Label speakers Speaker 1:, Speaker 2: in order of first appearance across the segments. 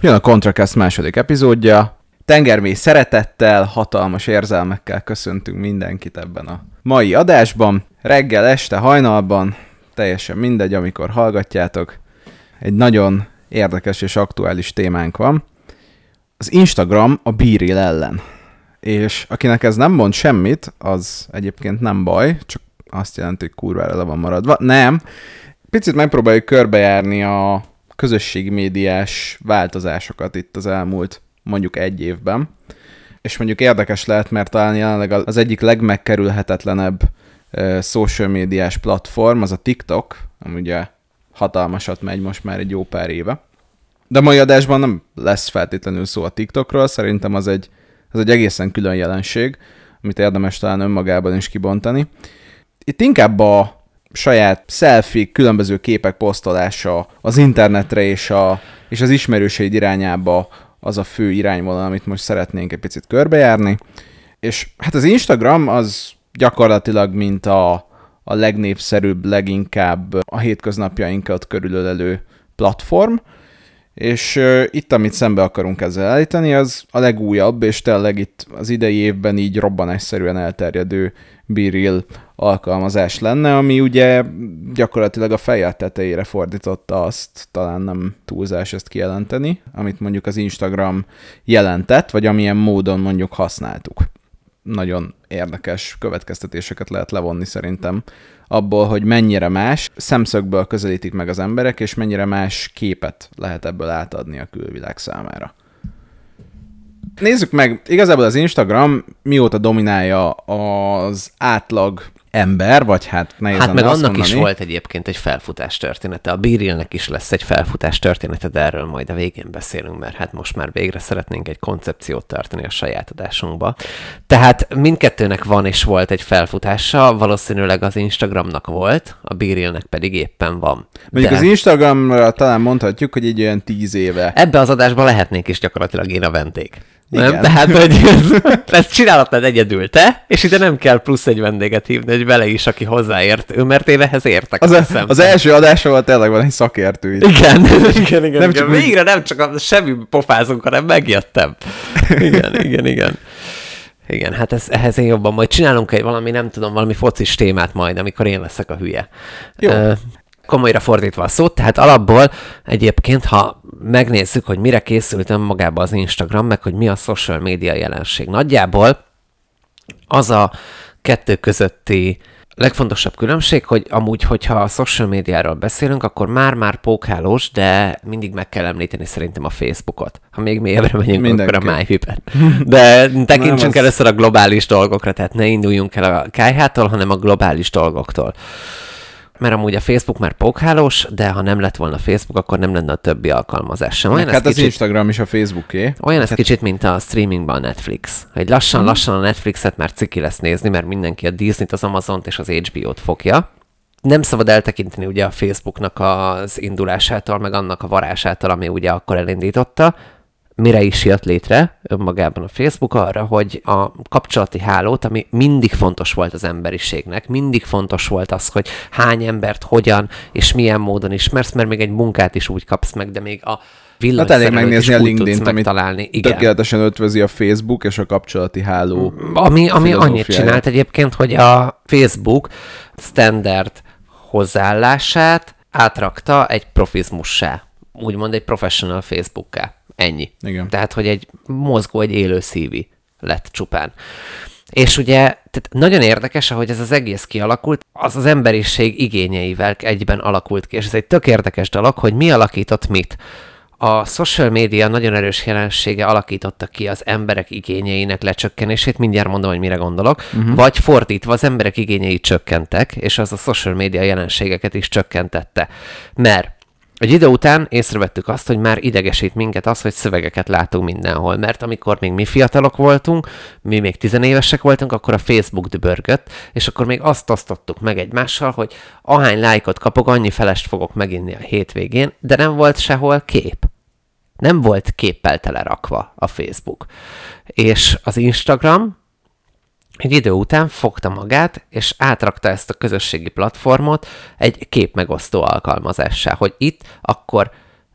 Speaker 1: Jön a ContraCast második epizódja. Tengermély szeretettel, hatalmas érzelmekkel köszöntünk mindenkit ebben a mai adásban. Reggel, este, hajnalban, teljesen mindegy, amikor hallgatjátok. Egy nagyon érdekes és aktuális témánk van. Az Instagram a bíril ellen. És akinek ez nem mond semmit, az egyébként nem baj, csak azt jelenti, hogy kurvára le van maradva. Nem, picit megpróbáljuk körbejárni a közösségi médiás változásokat itt az elmúlt mondjuk egy évben. És mondjuk érdekes lehet, mert talán jelenleg az egyik legmegkerülhetetlenebb social médiás platform, az a TikTok, ami ugye hatalmasat megy most már egy jó pár éve. De mai adásban nem lesz feltétlenül szó a TikTokról, szerintem az egy, az egy egészen külön jelenség, amit érdemes talán önmagában is kibontani. Itt inkább a saját selfie, különböző képek posztolása az internetre és, a, és az ismerőseid irányába az a fő irányvonal, amit most szeretnénk egy picit körbejárni. És hát az Instagram az gyakorlatilag, mint a, a legnépszerűbb, leginkább a hétköznapjainkat körülölelő platform, és uh, itt, amit szembe akarunk ezzel állítani, az a legújabb, és tényleg itt az idei évben így robbanásszerűen elterjedő Biril alkalmazás lenne, ami ugye gyakorlatilag a fejjel tetejére fordította azt, talán nem túlzás ezt kijelenteni, amit mondjuk az Instagram jelentett, vagy amilyen módon mondjuk használtuk. Nagyon érdekes következtetéseket lehet levonni szerintem abból, hogy mennyire más szemszögből közelítik meg az emberek, és mennyire más képet lehet ebből átadni a külvilág számára. Nézzük meg, igazából az Instagram mióta dominálja az átlag ember, vagy hát nehéz
Speaker 2: Hát meg annak
Speaker 1: mondani.
Speaker 2: is volt egyébként egy felfutás története. A Birilnek is lesz egy felfutás története, de erről majd a végén beszélünk, mert hát most már végre szeretnénk egy koncepciót tartani a saját adásunkba. Tehát mindkettőnek van és volt egy felfutása, valószínűleg az Instagramnak volt, a Birilnek pedig éppen van.
Speaker 1: Mondjuk de... az Instagramra talán mondhatjuk, hogy egy olyan tíz éve.
Speaker 2: Ebbe az adásban lehetnék is gyakorlatilag én a vendég. Igen. Nem? Tehát, hogy ez, ezt csinálhatnád egyedül te, és ide nem kell plusz egy vendéget hívni, hogy vele is, aki hozzáért, ő, mert én ehhez értek.
Speaker 1: Az, a, az első adásról tényleg van egy szakértő.
Speaker 2: Itt. Igen, igen, igen. Nem igen. Csak Végre nem csak a semmi pofázunk, hanem megjöttem. Igen, igen, igen. Igen, hát ez, ehhez én jobban majd csinálunk egy valami, nem tudom, valami focis témát majd, amikor én leszek a hülye. Jó. Uh, komolyra fordítva a szót, tehát alapból egyébként, ha megnézzük, hogy mire készültem magába az Instagram, meg hogy mi a social media jelenség. Nagyjából az a kettő közötti legfontosabb különbség, hogy amúgy, hogyha a social médiáról beszélünk, akkor már-már pókhálós, de mindig meg kell említeni szerintem a Facebookot. Ha még mélyebbre megyünk, Mindenki. akkor a MyPip-et. De tekintsünk először a globális dolgokra, tehát ne induljunk el a kájhától, hanem a globális dolgoktól mert amúgy a Facebook már pókhálós, de ha nem lett volna Facebook, akkor nem lenne a többi alkalmazás sem.
Speaker 1: Olyan hát az kicsit, Instagram is a Facebooké.
Speaker 2: Olyan ez hát... kicsit, mint a streamingban a Netflix. Hogy lassan-lassan hmm. a Netflixet már ciki lesz nézni, mert mindenki a Disney-t, az Amazon-t és az HBO-t fogja. Nem szabad eltekinteni ugye a Facebooknak az indulásától, meg annak a varásától, ami ugye akkor elindította, mire is jött létre önmagában a Facebook arra, hogy a kapcsolati hálót, ami mindig fontos volt az emberiségnek, mindig fontos volt az, hogy hány embert, hogyan és milyen módon ismersz, mert még egy munkát is úgy kapsz meg, de még a
Speaker 1: Hát elég megnézni a LinkedIn-t, amit találni. Igen. tökéletesen ötvözi a Facebook és a kapcsolati háló.
Speaker 2: Ami, ami annyit csinált egyébként, hogy a Facebook standard hozzáállását átrakta egy profizmussá, úgymond egy professional Facebook-ká. Ennyi.
Speaker 1: Igen.
Speaker 2: Tehát, hogy egy mozgó, egy élő szívi lett csupán. És ugye tehát nagyon érdekes, ahogy ez az egész kialakult, az az emberiség igényeivel egyben alakult ki, és ez egy tök érdekes dolog, hogy mi alakított mit. A social media nagyon erős jelensége alakította ki az emberek igényeinek lecsökkenését, mindjárt mondom, hogy mire gondolok, uh-huh. vagy fordítva az emberek igényei csökkentek, és az a social media jelenségeket is csökkentette. Mert egy idő után észrevettük azt, hogy már idegesít minket az, hogy szövegeket látunk mindenhol, mert amikor még mi fiatalok voltunk, mi még tizenévesek voltunk, akkor a Facebook dübörgött, és akkor még azt osztottuk meg egymással, hogy ahány lájkot kapok, annyi felest fogok meginni a hétvégén, de nem volt sehol kép. Nem volt képpel telerakva a Facebook. És az Instagram, egy idő után fogta magát, és átrakta ezt a közösségi platformot egy képmegosztó alkalmazássá, hogy itt akkor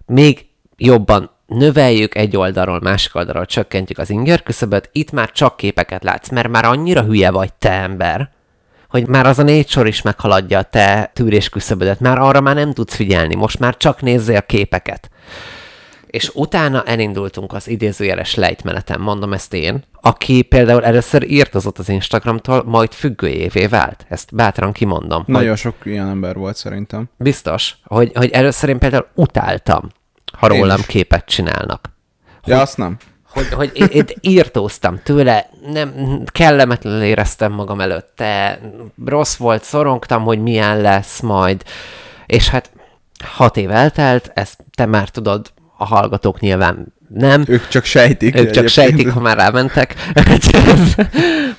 Speaker 2: még jobban növeljük egy oldalról, másik oldalról csökkentjük az inger küszöböt, itt már csak képeket látsz, mert már annyira hülye vagy te ember, hogy már az a négy sor is meghaladja a te tűrés küszöbödet, már arra már nem tudsz figyelni, most már csak nézzél képeket. És utána elindultunk az idézőjeles lejtmeneten, mondom ezt én, aki például először írtozott az Instagramtól, majd függőjévé vált. Ezt bátran kimondom.
Speaker 1: Nagyon
Speaker 2: hogy
Speaker 1: sok ilyen ember volt szerintem.
Speaker 2: Biztos, hogy, hogy először én például utáltam, ha rólam képet csinálnak.
Speaker 1: Ja, azt nem.
Speaker 2: Hogy, hogy én írtóztam tőle, nem, kellemetlenül éreztem magam előtte, rossz volt, szorongtam, hogy milyen lesz majd, és hát hat év eltelt, ezt te már tudod, a hallgatók nyilván nem,
Speaker 1: Ők csak sejtik.
Speaker 2: ők csak sejtik, ha már rámentek,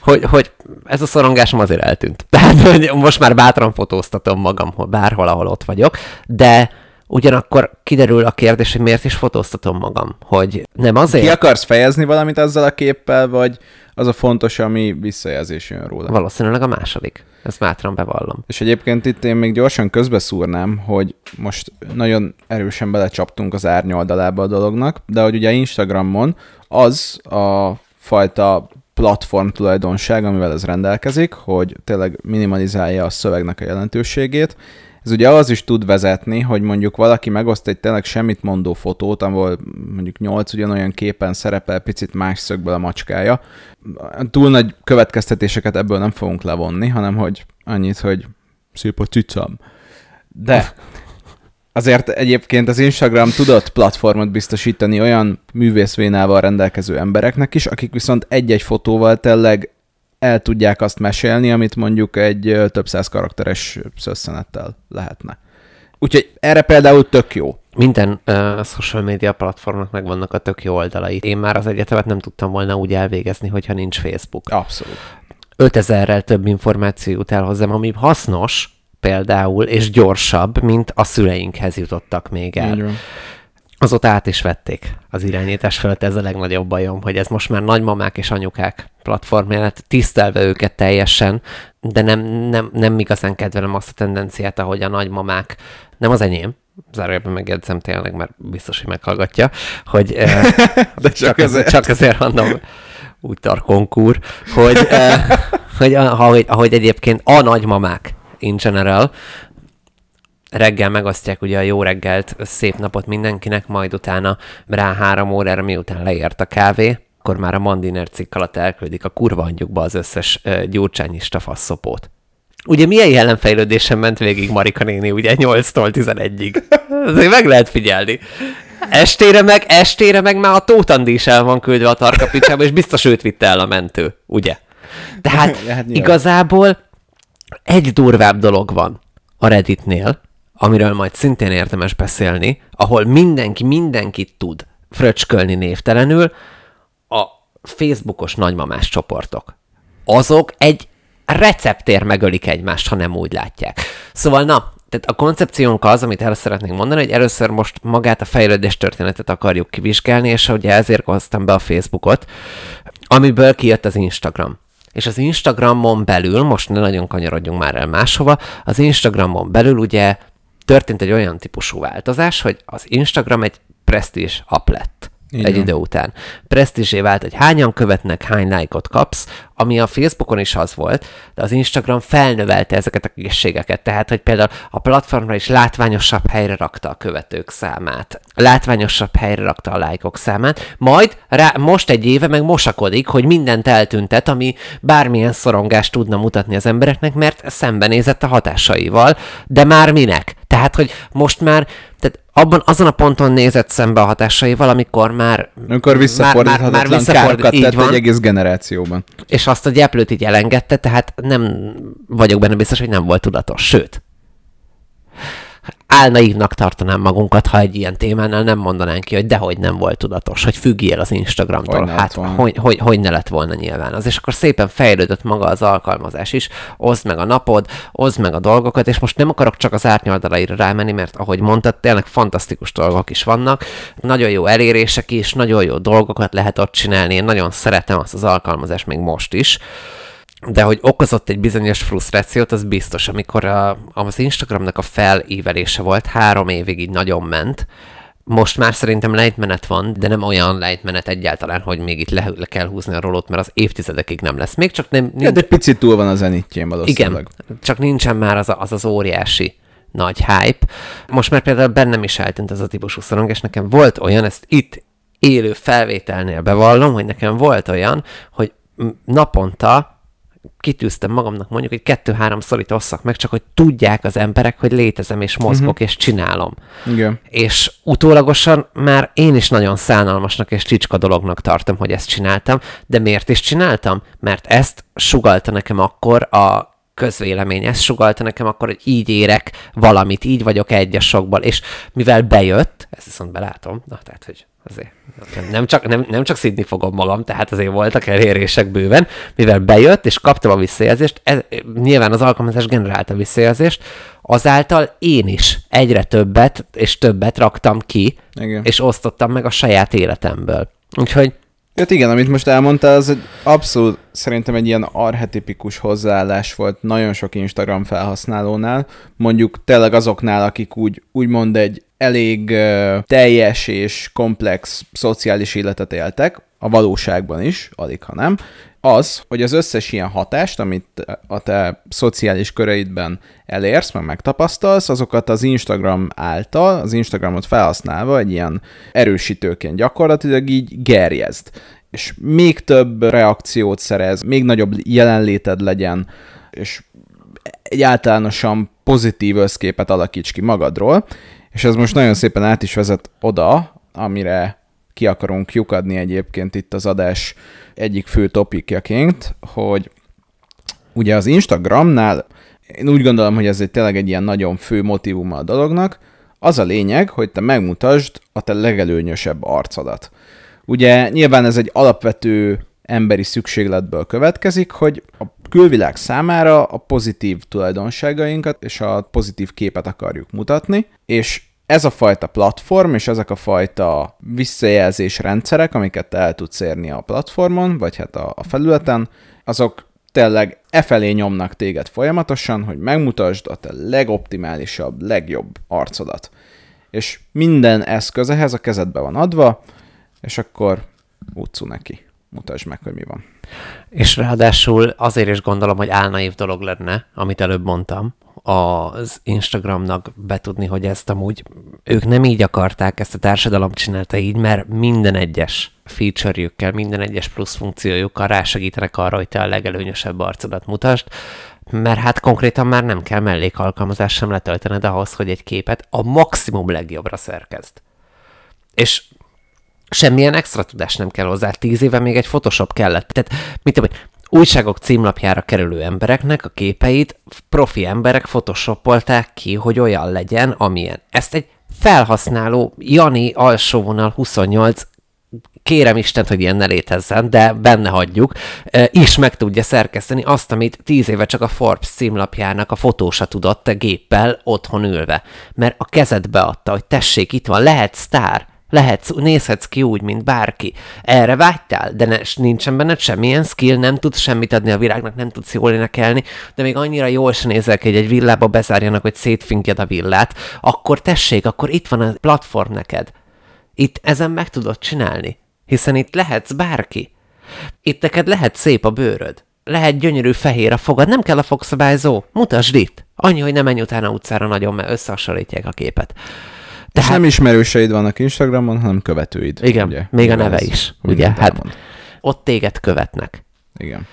Speaker 2: hogy, hogy ez a szorongásom azért eltűnt. Tehát, hogy most már bátran fotóztatom magam, bárhol, ahol ott vagyok, de ugyanakkor kiderül a kérdés, hogy miért is fotóztatom magam, hogy nem azért,
Speaker 1: Ki akarsz fejezni valamit azzal a képpel, vagy az a fontos, ami visszajelzés jön róla?
Speaker 2: valószínűleg a második. Ezt bátran bevallom.
Speaker 1: És egyébként itt én még gyorsan közbeszúrnám, hogy most nagyon erősen belecsaptunk az árnyoldalába a dolognak, de hogy ugye Instagramon az a fajta platform tulajdonság, amivel ez rendelkezik, hogy tényleg minimalizálja a szövegnek a jelentőségét. Ez ugye az is tud vezetni, hogy mondjuk valaki megoszt egy tényleg semmit mondó fotót, ahol mondjuk nyolc ugyanolyan képen szerepel picit más szögből a macskája. Túl nagy következtetéseket ebből nem fogunk levonni, hanem hogy annyit, hogy szép a cicám. De azért egyébként az Instagram tudott platformot biztosítani olyan művészvénával rendelkező embereknek is, akik viszont egy-egy fotóval tényleg el tudják azt mesélni, amit mondjuk egy több száz karakteres szösszenettel lehetne. Úgyhogy erre például tök jó.
Speaker 2: Minden uh, social media platformnak megvannak a tök jó oldalai. Én már az egyetemet nem tudtam volna úgy elvégezni, hogyha nincs Facebook.
Speaker 1: Abszolút.
Speaker 2: 5000-rel több információ jut el hozzám, ami hasznos például, és gyorsabb, mint a szüleinkhez jutottak még el.
Speaker 1: Van.
Speaker 2: Azóta át is vették az irányítás felett, ez a legnagyobb bajom, hogy ez most már nagymamák és anyukák platformja lett, tisztelve őket teljesen, de nem, nem, nem igazán kedvelem azt a tendenciát, ahogy a nagymamák, nem az enyém, zárójelben megjegyzem tényleg, mert biztos, hogy meghallgatja, hogy eh,
Speaker 1: De csak ezért.
Speaker 2: csak ezért mondom, úgy tarkonkúr, hogy, eh, hogy ahogy, ahogy egyébként a nagymamák in general, reggel megosztják ugye a jó reggelt, szép napot mindenkinek, majd utána rá három órára, miután leért a kávé, akkor már a Mandiner cikk alatt elküldik a kurva anyjukba az összes gyurcsányista faszopót. Ugye milyen jelenfejlődésen ment végig Marika néni, ugye 8-tól 11-ig. Azért meg lehet figyelni. Estére meg, estére meg már a Tótandi is el van küldve a tarkapicsába, és biztos őt vitte el a mentő, ugye? Tehát
Speaker 1: hát
Speaker 2: igazából egy durvább dolog van a Redditnél, amiről majd szintén érdemes beszélni, ahol mindenki mindenkit tud fröcskölni névtelenül, a Facebookos nagymamás csoportok. Azok egy receptér megölik egymást, ha nem úgy látják. Szóval na, tehát a koncepciónk az, amit el szeretnénk mondani, hogy először most magát a fejlődés történetet akarjuk kivizsgálni, és ugye ezért hoztam be a Facebookot, amiből kijött az Instagram. És az Instagramon belül, most ne nagyon kanyarodjunk már el máshova, az Instagramon belül ugye történt egy olyan típusú változás, hogy az Instagram egy presztízs app lett
Speaker 1: Így
Speaker 2: egy idő után. Presztízsé vált, hogy hányan követnek, hány lájkot kapsz, ami a Facebookon is az volt, de az Instagram felnövelte ezeket a készségeket, tehát, hogy például a platformra is látványosabb helyre rakta a követők számát, látványosabb helyre rakta a lájkok számát, majd rá, most egy éve meg mosakodik, hogy mindent eltüntet, ami bármilyen szorongást tudna mutatni az embereknek, mert szembenézett a hatásaival, de már minek? Tehát, hogy most már, tehát abban azon a ponton nézett szembe a hatásaival, amikor már...
Speaker 1: Amikor visszafordíthatatlan károkat
Speaker 2: így
Speaker 1: tett
Speaker 2: van,
Speaker 1: egy egész generációban.
Speaker 2: és azt a gyeplőt így elengedte, tehát nem vagyok benne biztos, hogy nem volt tudatos. Sőt, álnaívnak tartanám magunkat, ha egy ilyen témánál nem mondanánk ki, hogy dehogy nem volt tudatos, hogy függjél az Instagramtól.
Speaker 1: Hogy
Speaker 2: hát, hogy, hogy, hogy ne lett volna nyilván. Az, és akkor szépen fejlődött maga az alkalmazás is, oszd meg a napod, oszd meg a dolgokat, és most nem akarok csak az árnyoldalaira rámenni, mert ahogy mondtad, tényleg fantasztikus dolgok is vannak, nagyon jó elérések is, nagyon jó dolgokat lehet ott csinálni, én nagyon szeretem azt az alkalmazást még most is, de hogy okozott egy bizonyos frusztrációt, az biztos, amikor a, az Instagramnak a felívelése volt, három évig így nagyon ment, most már szerintem lejtmenet van, de nem olyan lejtmenet egyáltalán, hogy még itt le, le kell húzni a rolót, mert az évtizedekig nem lesz. Még csak nem...
Speaker 1: Ja, de picit túl van a zenitjén valószínűleg.
Speaker 2: Igen, csak nincsen már az a, az, az óriási nagy hype. Most már például bennem is eltűnt ez a típusú szorong, és nekem volt olyan, ezt itt élő felvételnél bevallom, hogy nekem volt olyan, hogy naponta kitűztem magamnak mondjuk, hogy kettő-három szorit osszak meg, csak hogy tudják az emberek, hogy létezem, és mozgok, uh-huh. és csinálom.
Speaker 1: Igen.
Speaker 2: És utólagosan már én is nagyon szánalmasnak és csicska dolognak tartom, hogy ezt csináltam, de miért is csináltam? Mert ezt sugalta nekem akkor a közvélemény, ezt sugalta nekem akkor, hogy így érek valamit, így vagyok egyes sokból, és mivel bejött, ezt viszont belátom, na tehát, hogy azért nem, nem, csak, nem, nem csak szidni fogom magam, tehát azért voltak elérések bőven, mivel bejött, és kaptam a visszajelzést, ez, nyilván az alkalmazás generálta a visszajelzést, azáltal én is egyre többet és többet raktam ki,
Speaker 1: Igen.
Speaker 2: és osztottam meg a saját életemből. Úgyhogy
Speaker 1: Hát igen, amit most elmondtál, az egy abszolút szerintem egy ilyen arhetipikus hozzáállás volt nagyon sok Instagram felhasználónál, mondjuk tényleg azoknál, akik úgy, úgymond egy elég teljes és komplex szociális életet éltek, a valóságban is, alig ha nem, az, hogy az összes ilyen hatást, amit a te szociális köreidben elérsz, meg megtapasztalsz, azokat az Instagram által, az Instagramot felhasználva egy ilyen erősítőként gyakorlatilag így gerjezd. És még több reakciót szerez, még nagyobb jelenléted legyen, és egy általánosan pozitív összképet alakíts ki magadról, és ez most nagyon szépen át is vezet oda, amire ki akarunk lyukadni egyébként itt az adás egyik fő topikjaként, hogy ugye az Instagramnál én úgy gondolom, hogy ez egy tényleg egy ilyen nagyon fő motivuma a dolognak, az a lényeg, hogy te megmutasd a te legelőnyösebb arcodat. Ugye nyilván ez egy alapvető emberi szükségletből következik, hogy a külvilág számára a pozitív tulajdonságainkat és a pozitív képet akarjuk mutatni, és ez a fajta platform és ezek a fajta visszajelzés rendszerek, amiket el tudsz érni a platformon, vagy hát a, a felületen, azok tényleg e felé nyomnak téged folyamatosan, hogy megmutasd a te legoptimálisabb, legjobb arcodat. És minden eszköz ehhez a kezedbe van adva, és akkor utcú neki. Mutasd meg, hogy mi van.
Speaker 2: És ráadásul azért is gondolom, hogy álnaív dolog lenne, amit előbb mondtam, az Instagramnak betudni, hogy ezt amúgy ők nem így akarták, ezt a társadalom csinálta így, mert minden egyes feature-jükkel, minden egyes plusz funkciójukkal rásegítenek arra, hogy te a legelőnyösebb arcodat mutasd, mert hát konkrétan már nem kell mellékalkalmazás sem letöltened ahhoz, hogy egy képet a maximum legjobbra szerkezd. És semmilyen extra tudás nem kell hozzá. Tíz éve még egy Photoshop kellett. Tehát, mit tudom, újságok címlapjára kerülő embereknek a képeit profi emberek photoshopolták ki, hogy olyan legyen, amilyen. Ezt egy felhasználó Jani alsóvonal 28 kérem Istent, hogy ilyen ne létezzen, de benne hagyjuk, is meg tudja szerkeszteni azt, amit tíz éve csak a Forbes címlapjának a fotósa tudott géppel otthon ülve. Mert a kezedbe adta, hogy tessék, itt van, lehet sztár, Lehetsz, nézhetsz ki úgy, mint bárki. Erre vágytál, de ne, nincsen benned semmilyen skill, nem tudsz semmit adni a világnak, nem tudsz jól énekelni, de még annyira jól sem nézel ki, hogy egy villába bezárjanak, hogy szétfinkjad a villát, akkor tessék, akkor itt van a platform neked. Itt ezen meg tudod csinálni, hiszen itt lehetsz bárki. Itt neked lehet szép a bőröd. Lehet gyönyörű fehér a fogad, nem kell a fogszabályzó. Mutasd itt. Annyi, hogy nem menj utána utcára nagyon, mert összehasonlítják a képet.
Speaker 1: Tehát... És nem ismerőseid vannak Instagramon, hanem követőid.
Speaker 2: Igen,
Speaker 1: ugye?
Speaker 2: még a neve is. Ugye, hát elmond. ott téged követnek.
Speaker 1: Igen.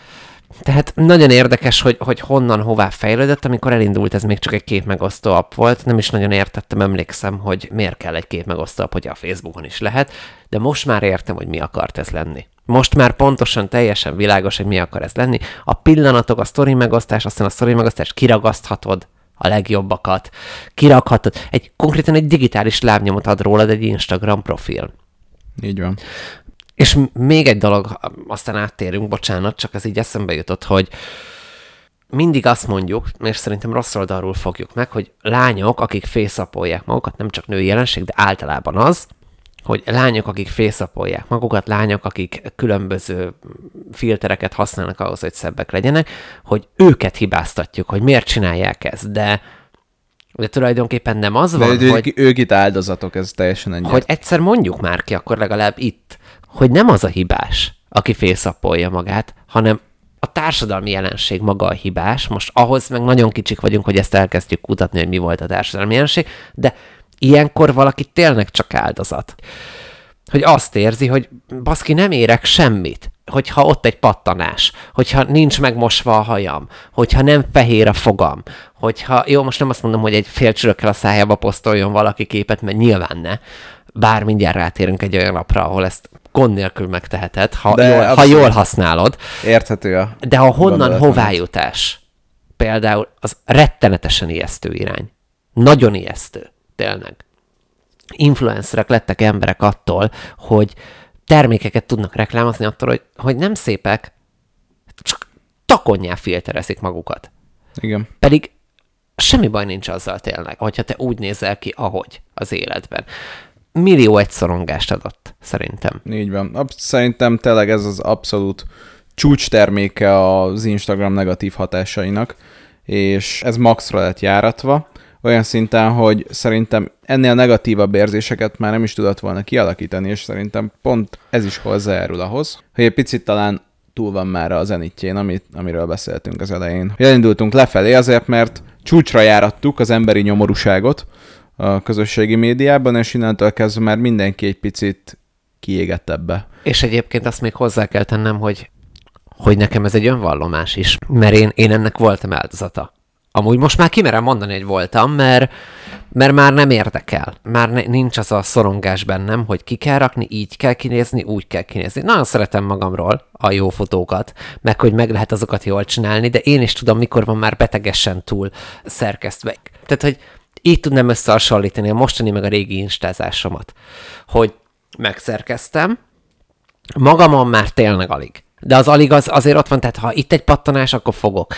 Speaker 2: Tehát nagyon érdekes, hogy, hogy honnan, hová fejlődött, amikor elindult, ez még csak egy kép megosztó app volt, nem is nagyon értettem, emlékszem, hogy miért kell egy kép megosztó app, hogy a Facebookon is lehet, de most már értem, hogy mi akart ez lenni. Most már pontosan, teljesen világos, hogy mi akar ez lenni. A pillanatok, a sztori megosztás, aztán a sztori megosztást kiragaszthatod, a legjobbakat, kirakhatod, egy, konkrétan egy digitális lábnyomot ad rólad egy Instagram profil.
Speaker 1: Így van.
Speaker 2: És még egy dolog, aztán áttérünk, bocsánat, csak ez így eszembe jutott, hogy mindig azt mondjuk, és szerintem rossz oldalról fogjuk meg, hogy lányok, akik fészapolják magukat, nem csak női jelenség, de általában az, hogy lányok, akik fészapolják magukat, lányok, akik különböző filtereket használnak ahhoz, hogy szebbek legyenek, hogy őket hibáztatjuk, hogy miért csinálják ezt, de De tulajdonképpen nem az
Speaker 1: De
Speaker 2: van,
Speaker 1: hogy...
Speaker 2: hogy,
Speaker 1: ők itt áldozatok, ez teljesen egy.
Speaker 2: hogy egyszer mondjuk már ki, akkor legalább itt, hogy nem az a hibás, aki félszapolja magát, hanem a társadalmi jelenség maga a hibás. Most ahhoz meg nagyon kicsik vagyunk, hogy ezt elkezdjük kutatni, hogy mi volt a társadalmi jelenség, de ilyenkor valaki tényleg csak áldozat. Hogy azt érzi, hogy baszki, nem érek semmit, hogyha ott egy pattanás, hogyha nincs megmosva a hajam, hogyha nem fehér a fogam, hogyha, jó, most nem azt mondom, hogy egy fél csörökkel a szájába posztoljon valaki képet, mert nyilván ne, bár mindjárt rátérünk egy olyan napra, ahol ezt gond nélkül megteheted, ha,
Speaker 1: De
Speaker 2: jól, ha jól használod.
Speaker 1: Érthető a...
Speaker 2: De a honnan hová jutás például az rettenetesen ijesztő irány. Nagyon ijesztő, tényleg. Influencerek lettek emberek attól, hogy termékeket tudnak reklámozni attól, hogy, hogy nem szépek, csak takonyá filterezik magukat.
Speaker 1: Igen.
Speaker 2: Pedig semmi baj nincs azzal tényleg, hogyha te úgy nézel ki, ahogy az életben. Millió egy szorongást adott, szerintem.
Speaker 1: Így van. Szerintem tényleg ez az abszolút csúcs terméke az Instagram negatív hatásainak, és ez maxra lett járatva, olyan szinten, hogy szerintem ennél negatívabb érzéseket már nem is tudott volna kialakítani, és szerintem pont ez is hozzájárul ahhoz, hogy egy picit talán túl van már a zenitjén, amit, amiről beszéltünk az elején. Elindultunk lefelé azért, mert csúcsra járattuk az emberi nyomorúságot a közösségi médiában, és innentől kezdve már mindenki egy picit kiégett ebbe.
Speaker 2: És egyébként azt még hozzá kell tennem, hogy, hogy nekem ez egy önvallomás is, mert én, én ennek voltam áldozata. Amúgy most már kimerem mondani, hogy voltam, mert, mert már nem érdekel. Már ne, nincs az a szorongás bennem, hogy ki kell rakni, így kell kinézni, úgy kell kinézni. Nagyon szeretem magamról a jó fotókat, meg hogy meg lehet azokat jól csinálni, de én is tudom, mikor van már betegesen túl szerkesztve. Tehát, hogy így tudnám összehasonlítani a mostani meg a régi instázásomat, hogy megszerkeztem, magamon már tényleg alig. De az alig az, azért ott van, tehát ha itt egy pattanás, akkor fogok.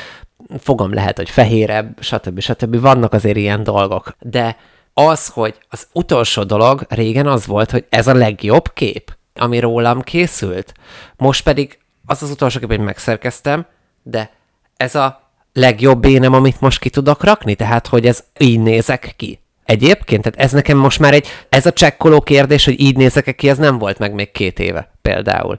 Speaker 2: Fogom lehet, hogy fehérebb, stb. stb. Vannak azért ilyen dolgok. De az, hogy az utolsó dolog régen az volt, hogy ez a legjobb kép, ami rólam készült. Most pedig az az utolsó kép, hogy megszerkeztem, de ez a legjobb énem, amit most ki tudok rakni, tehát hogy ez így nézek ki. Egyébként, tehát ez nekem most már egy, ez a csekkoló kérdés, hogy így nézek ki, ez nem volt meg még két éve például.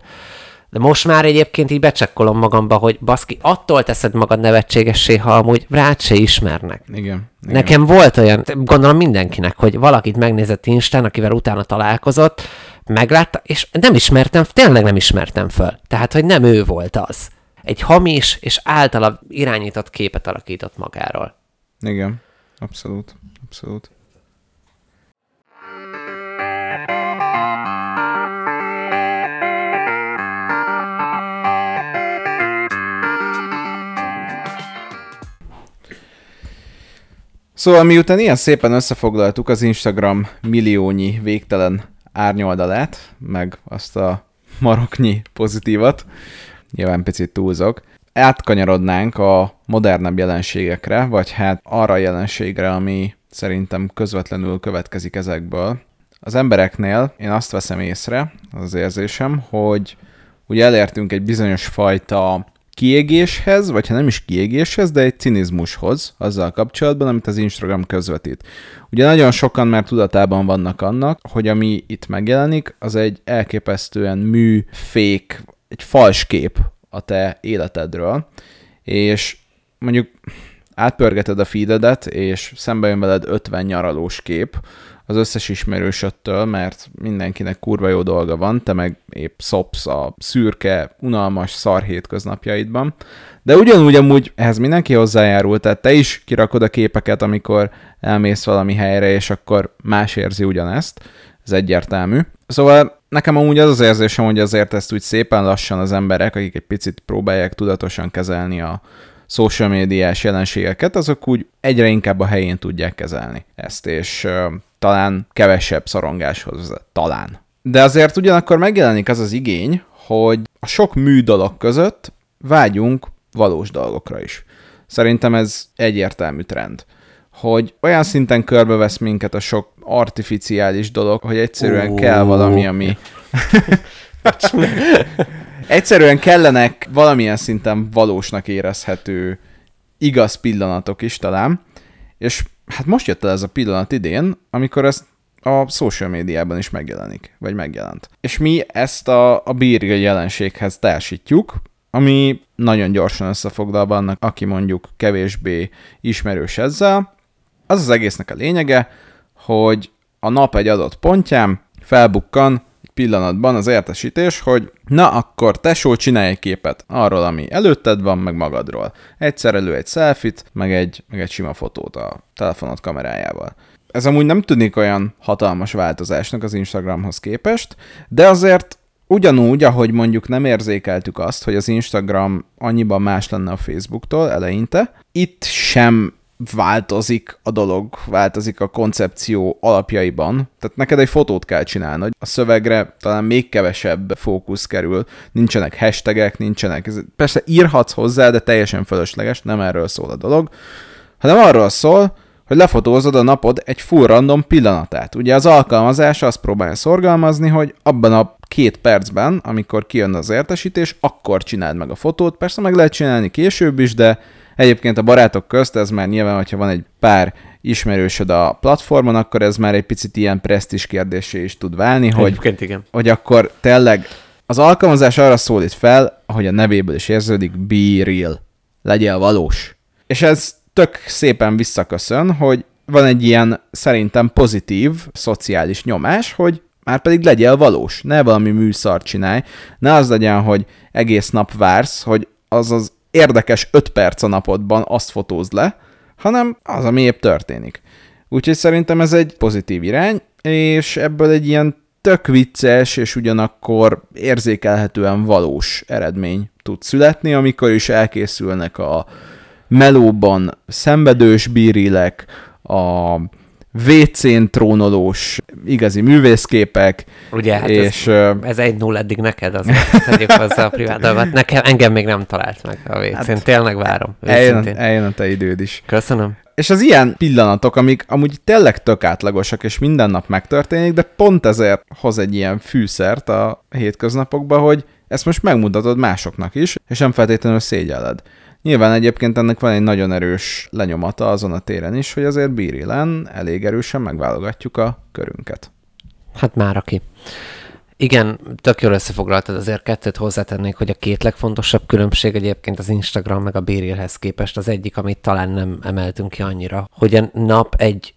Speaker 2: De most már egyébként így becsekkolom magamba, hogy baszki, attól teszed magad nevetségessé, ha amúgy rád se ismernek.
Speaker 1: Igen. igen.
Speaker 2: Nekem volt olyan, gondolom mindenkinek, hogy valakit megnézett Instán, akivel utána találkozott, meglátta, és nem ismertem, tényleg nem ismertem föl. Tehát, hogy nem ő volt az. Egy hamis és általa irányított képet alakított magáról.
Speaker 1: Igen. Abszolút. Abszolút. Szóval miután ilyen szépen összefoglaltuk az Instagram milliónyi végtelen árnyoldalát, meg azt a maroknyi pozitívat, nyilván picit túlzok, átkanyarodnánk a modernebb jelenségekre, vagy hát arra a jelenségre, ami szerintem közvetlenül következik ezekből. Az embereknél én azt veszem észre, az, érzésem, hogy ugye elértünk egy bizonyos fajta kiégéshez, vagy ha nem is kiégéshez, de egy cinizmushoz azzal kapcsolatban, amit az Instagram közvetít. Ugye nagyon sokan már tudatában vannak annak, hogy ami itt megjelenik, az egy elképesztően mű, fék, egy fals kép a te életedről, és mondjuk átpörgeted a feededet, és szembe jön veled 50 nyaralós kép az összes ismerősöttől, mert mindenkinek kurva jó dolga van, te meg épp szopsz a szürke, unalmas szar hétköznapjaidban. De ugyanúgy amúgy ehhez mindenki hozzájárul, tehát te is kirakod a képeket, amikor elmész valami helyre, és akkor más érzi ugyanezt. Ez egyértelmű. Szóval nekem amúgy az az érzésem, hogy azért ezt úgy szépen lassan az emberek, akik egy picit próbálják tudatosan kezelni a social médiás jelenségeket, azok úgy egyre inkább a helyén tudják kezelni ezt, és talán kevesebb szorongáshoz vezet. Talán. De azért ugyanakkor megjelenik az az igény, hogy a sok mű dolog között vágyunk valós dolgokra is. Szerintem ez egyértelmű trend hogy olyan szinten körbevesz minket a sok artificiális dolog, hogy egyszerűen
Speaker 2: Ó.
Speaker 1: kell valami, ami... egyszerűen kellenek valamilyen szinten valósnak érezhető igaz pillanatok is talán, És hát most jött el ez a pillanat idén, amikor ezt a social médiában is megjelenik, vagy megjelent. És mi ezt a, a bírja jelenséghez társítjuk, ami nagyon gyorsan összefoglalva annak, aki mondjuk kevésbé ismerős ezzel. Az az egésznek a lényege, hogy a nap egy adott pontján felbukkan pillanatban az értesítés, hogy na akkor tesó, csinálj egy képet arról, ami előtted van, meg magadról. Egyszer elő egy selfit, meg egy, meg egy sima fotót a telefonod kamerájával. Ez amúgy nem tűnik olyan hatalmas változásnak az Instagramhoz képest, de azért ugyanúgy, ahogy mondjuk nem érzékeltük azt, hogy az Instagram annyiban más lenne a Facebooktól eleinte, itt sem változik a dolog, változik a koncepció alapjaiban. Tehát neked egy fotót kell csinálnod. A szövegre talán még kevesebb fókusz kerül, nincsenek hashtagek, nincsenek. Persze írhatsz hozzá, de teljesen fölösleges, nem erről szól a dolog, hanem arról szól, hogy lefotózod a napod egy full random pillanatát. Ugye az alkalmazás azt próbálja szorgalmazni, hogy abban a két percben, amikor kijön az értesítés, akkor csináld meg a fotót. Persze meg lehet csinálni később is, de egyébként a barátok közt ez már nyilván, hogyha van egy pár ismerősöd a platformon, akkor ez már egy picit ilyen presztis kérdésé is tud válni, hogy,
Speaker 2: igen.
Speaker 1: hogy akkor tényleg az alkalmazás arra szólít fel, ahogy a nevéből is érződik, be real. Legyél valós. És ez tök szépen visszaköszön, hogy van egy ilyen szerintem pozitív szociális nyomás, hogy már pedig legyél valós, ne valami műszart csinálj, ne az legyen, hogy egész nap vársz, hogy az az érdekes 5 perc a napodban azt fotózd le, hanem az, ami épp történik. Úgyhogy szerintem ez egy pozitív irány, és ebből egy ilyen tök vicces, és ugyanakkor érzékelhetően valós eredmény tud születni, amikor is elkészülnek a melóban szenvedős bírilek, a WC-n trónolós igazi művészképek.
Speaker 2: Ugye, hát
Speaker 1: és,
Speaker 2: ez, ez egy null eddig neked, az tegyük hozzá a privát dolgot. Nekem, engem még nem talált meg a WC-n, hát, tényleg várom.
Speaker 1: Eljön, eljön a te időd is.
Speaker 2: Köszönöm.
Speaker 1: És az ilyen pillanatok, amik amúgy tényleg tök átlagosak, és minden nap megtörténik, de pont ezért hoz egy ilyen fűszert a hétköznapokba, hogy ezt most megmutatod másoknak is, és nem feltétlenül szégyelled. Nyilván egyébként ennek van egy nagyon erős lenyomata azon a téren is, hogy azért bírilen elég erősen megválogatjuk a körünket.
Speaker 2: Hát már aki. Igen, tök jól összefoglaltad, azért kettőt hozzátennék, hogy a két legfontosabb különbség egyébként az Instagram meg a Bérélhez képest az egyik, amit talán nem emeltünk ki annyira, hogy a nap egy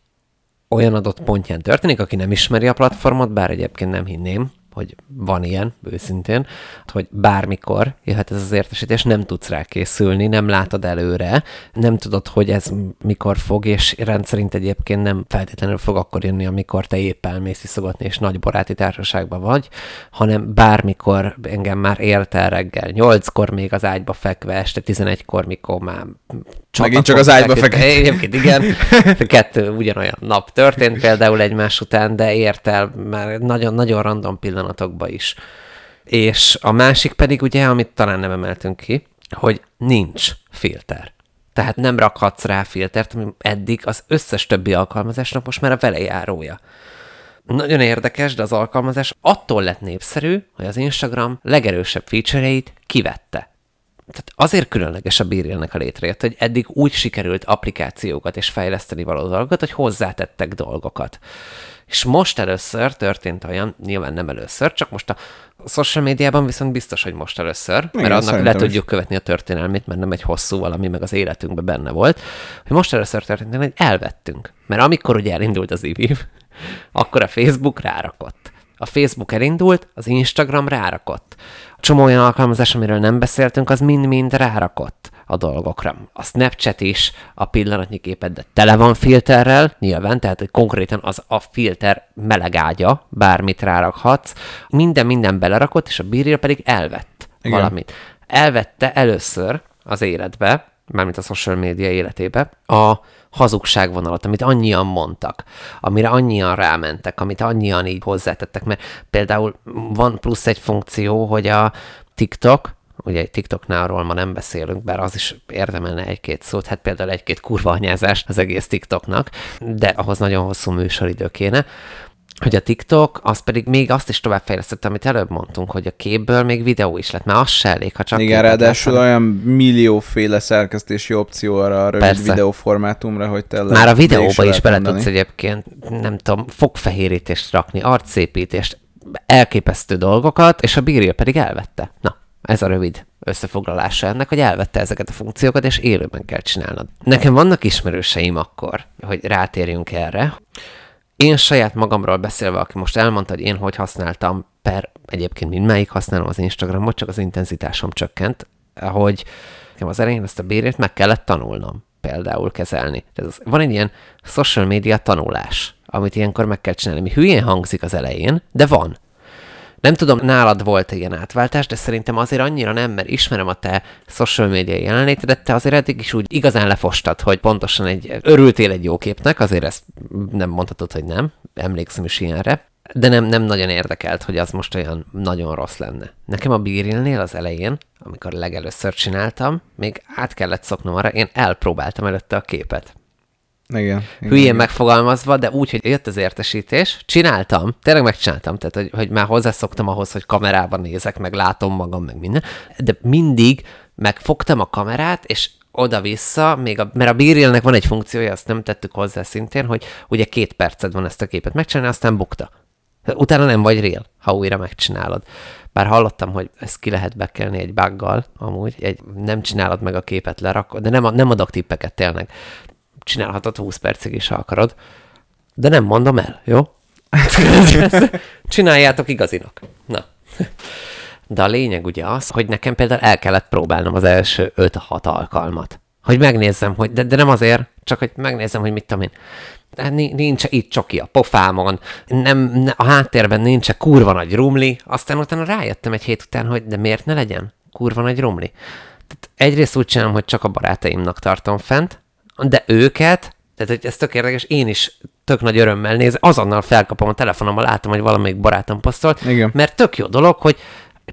Speaker 2: olyan adott pontján történik, aki nem ismeri a platformot, bár egyébként nem hinném, hogy van ilyen, őszintén, hogy bármikor jöhet ez az értesítés, nem tudsz rá készülni, nem látod előre, nem tudod, hogy ez mikor fog, és rendszerint egyébként nem feltétlenül fog akkor jönni, amikor te épp elmész iszogatni, és nagy baráti társaságban vagy, hanem bármikor engem már ért el reggel, nyolckor még az ágyba fekve, este 11-kor, mikor már
Speaker 1: Megint csak az ágyba fekve.
Speaker 2: Egyébként igen, kettő ugyanolyan nap történt például egymás után, de ért el már nagyon-nagyon random pillanat pillanatokba is. És a másik pedig ugye, amit talán nem emeltünk ki, hogy nincs filter. Tehát nem rakhatsz rá filtert, ami eddig az összes többi alkalmazásnak most már a velejárója. Nagyon érdekes, de az alkalmazás attól lett népszerű, hogy az Instagram legerősebb feature-eit kivette. Tehát azért különleges a bírélnek a létrejött, hogy eddig úgy sikerült applikációkat és fejleszteni való dolgokat, hogy hozzátettek dolgokat. És most először történt olyan, nyilván nem először, csak most a social médiában viszont biztos, hogy most először, Igen, mert annak le tudjuk is. követni a történelmét, mert nem egy hosszú valami, meg az életünkben benne volt, hogy most először történt, hogy elvettünk. Mert amikor ugye elindult az IVIV, akkor a Facebook rárakott. A Facebook elindult, az Instagram rárakott. A csomó olyan alkalmazás, amiről nem beszéltünk, az mind-mind rárakott a dolgokra. A Snapchat is a pillanatnyi képed, de tele van filterrel, nyilván, tehát hogy konkrétan az a filter meleg ágya, bármit rárakhatsz. Minden, minden belerakott, és a bírja pedig elvett Igen. valamit. Elvette először az életbe, mármint a social média életébe, a hazugságvonalat, amit annyian mondtak, amire annyian rámentek, amit annyian így hozzátettek, mert például van plusz egy funkció, hogy a TikTok, ugye egy TikToknál ma nem beszélünk, bár az is érdemelne egy-két szót, hát például egy-két kurva anyázást az egész TikToknak, de ahhoz nagyon hosszú műsoridő kéne. Hogy a TikTok, az pedig még azt is továbbfejlesztette, amit előbb mondtunk, hogy a képből még videó is lett, mert az se elég, ha csak
Speaker 1: Igen, ráadásul
Speaker 2: látsz.
Speaker 1: olyan millióféle szerkesztési opció arra a rövid videóformátumra, hogy te
Speaker 2: Már a videóba is bele
Speaker 1: tudsz
Speaker 2: egyébként, nem tudom, fogfehérítést rakni, arcszépítést, elképesztő dolgokat, és a bírja pedig elvette. Na, ez a rövid összefoglalása ennek, hogy elvette ezeket a funkciókat, és élőben kell csinálnod. Nekem vannak ismerőseim akkor, hogy rátérjünk erre. Én saját magamról beszélve, aki most elmondta, hogy én hogy használtam, per egyébként mindmelyik használom az Instagramot, csak az intenzitásom csökkent, hogy nekem az elején ezt a bérét meg kellett tanulnom például kezelni. Ez az, van egy ilyen social media tanulás, amit ilyenkor meg kell csinálni, ami hülyén hangzik az elején, de van. Nem tudom, nálad volt ilyen átváltás, de szerintem azért annyira nem, mert ismerem a te social media jelenlétedet, te azért eddig is úgy igazán lefostad, hogy pontosan egy, örültél egy jó képnek, azért ezt nem mondhatod, hogy nem, emlékszem is ilyenre, de nem, nem nagyon érdekelt, hogy az most olyan nagyon rossz lenne. Nekem a Bírilnél az elején, amikor legelőször csináltam, még át kellett szoknom arra, én elpróbáltam előtte a képet
Speaker 1: Igen. igen,
Speaker 2: hülyén
Speaker 1: igen.
Speaker 2: megfogalmazva, de úgy, hogy jött az értesítés, csináltam, tényleg megcsináltam, tehát hogy, hogy már hozzászoktam ahhoz, hogy kamerában nézek, meg látom magam, meg minden, de mindig megfogtam a kamerát, és oda-vissza, még a, mert a Beerilnek van egy funkciója, azt nem tettük hozzá szintén, hogy ugye két perced van ezt a képet megcsinálni, aztán bukta. Utána nem vagy real, ha újra megcsinálod. Bár hallottam, hogy ezt ki lehet bekelni egy buggal, amúgy, egy, nem csinálod meg a képet, lerakod, de nem, nem adok tippeket tényleg. Csinálhatod 20 percig is, ha akarod. De nem mondom el, jó? Csináljátok igazinak. Na. De a lényeg ugye az, hogy nekem például el kellett próbálnom az első 5-6 alkalmat. Hogy megnézzem, hogy, de, de nem azért, csak hogy megnézzem, hogy mit tudom én. Ni- nincs itt csoki a pofámon, nem, ne, a háttérben nincs kurva nagy rumli, aztán utána rájöttem egy hét után, hogy de miért ne legyen kurva nagy rumli. Tehát egyrészt úgy csinálom, hogy csak a barátaimnak tartom fent, de őket, tehát hogy ez tök érdekes, én is tök nagy örömmel néz, azonnal felkapom a telefonommal, látom, hogy valamelyik barátom posztolt,
Speaker 1: Igen.
Speaker 2: mert tök jó dolog, hogy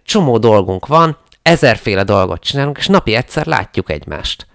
Speaker 2: csomó dolgunk van, ezerféle dolgot csinálunk, és napi egyszer látjuk egymást.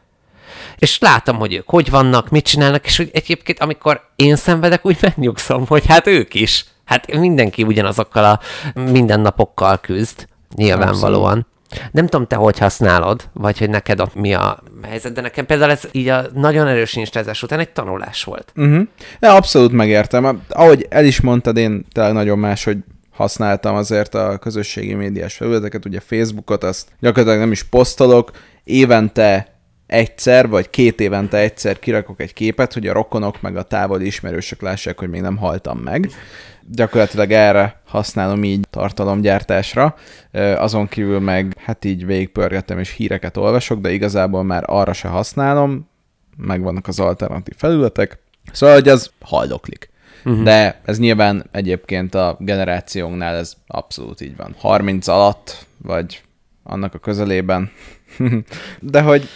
Speaker 2: És látom, hogy ők hogy vannak, mit csinálnak, és úgy egyébként, amikor én szenvedek, úgy megnyugszom, hogy hát ők is. Hát mindenki ugyanazokkal a mindennapokkal küzd, nyilvánvalóan. Nem tudom, te hogy használod, vagy hogy neked ott mi a helyzet, de nekem például ez így a nagyon erős instázás után egy tanulás volt.
Speaker 1: Uh-huh. Ja, abszolút megértem. Ahogy el is mondtad, én tényleg nagyon más, hogy használtam azért a közösségi médiás felületeket, ugye Facebookot, azt gyakorlatilag nem is posztolok, évente egyszer, vagy két évente egyszer kirakok egy képet, hogy a rokonok meg a távoli ismerősök lássák, hogy még nem haltam meg. Gyakorlatilag erre használom így tartalomgyártásra. Azon kívül meg hát így végigpörgetem és híreket olvasok, de igazából már arra se használom, megvannak az alternatív felületek, szóval, hogy az haldoklik. Uh-huh. De ez nyilván egyébként a generációnknál ez abszolút így van. 30 alatt, vagy annak a közelében. De hogy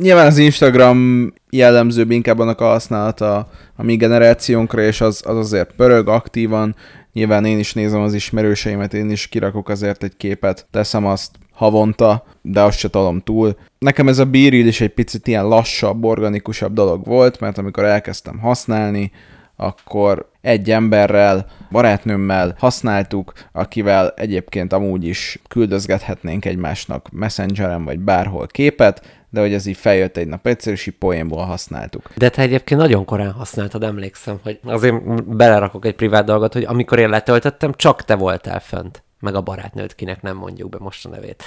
Speaker 1: nyilván az Instagram jellemzőbb inkább annak a használata a mi generációnkra, és az, az azért pörög aktívan. Nyilván én is nézem az ismerőseimet, én is kirakok azért egy képet, teszem azt havonta, de azt se tolom túl. Nekem ez a bíril is egy picit ilyen lassabb, organikusabb dolog volt, mert amikor elkezdtem használni, akkor egy emberrel, barátnőmmel használtuk, akivel egyébként amúgy is küldözgethetnénk egymásnak messengeren vagy bárhol képet, de hogy ez így feljött egy nap egyszer, és így poénból használtuk.
Speaker 2: De te egyébként nagyon korán használtad, emlékszem, hogy azért belerakok egy privát dolgot, hogy amikor én letöltöttem, csak te voltál fönt, meg a barátnőd, kinek nem mondjuk be most a nevét.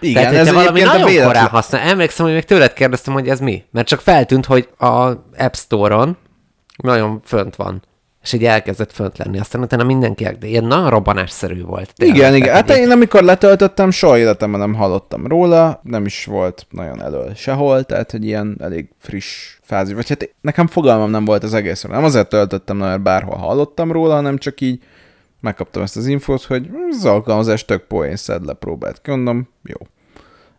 Speaker 1: Igen,
Speaker 2: Tehát,
Speaker 1: ez
Speaker 2: valami
Speaker 1: a
Speaker 2: nagyon
Speaker 1: véletlen.
Speaker 2: korán használ. Emlékszem, hogy még tőled kérdeztem, hogy ez mi. Mert csak feltűnt, hogy a App Store-on nagyon fönt van. És így elkezdett fönt lenni. Aztán utána mindenki, de ilyen nagyon robbanásszerű volt. tényleg.
Speaker 1: Igen, igen. Hát én amikor letöltöttem, soha életemben nem hallottam róla, nem is volt nagyon elől sehol, tehát hogy ilyen elég friss fázis. Vagy hát nekem fogalmam nem volt az egészről. Nem azért töltöttem, mert bárhol hallottam róla, hanem csak így megkaptam ezt az infót, hogy az alkalmazás tök poén szed le, próbált mondom, jó.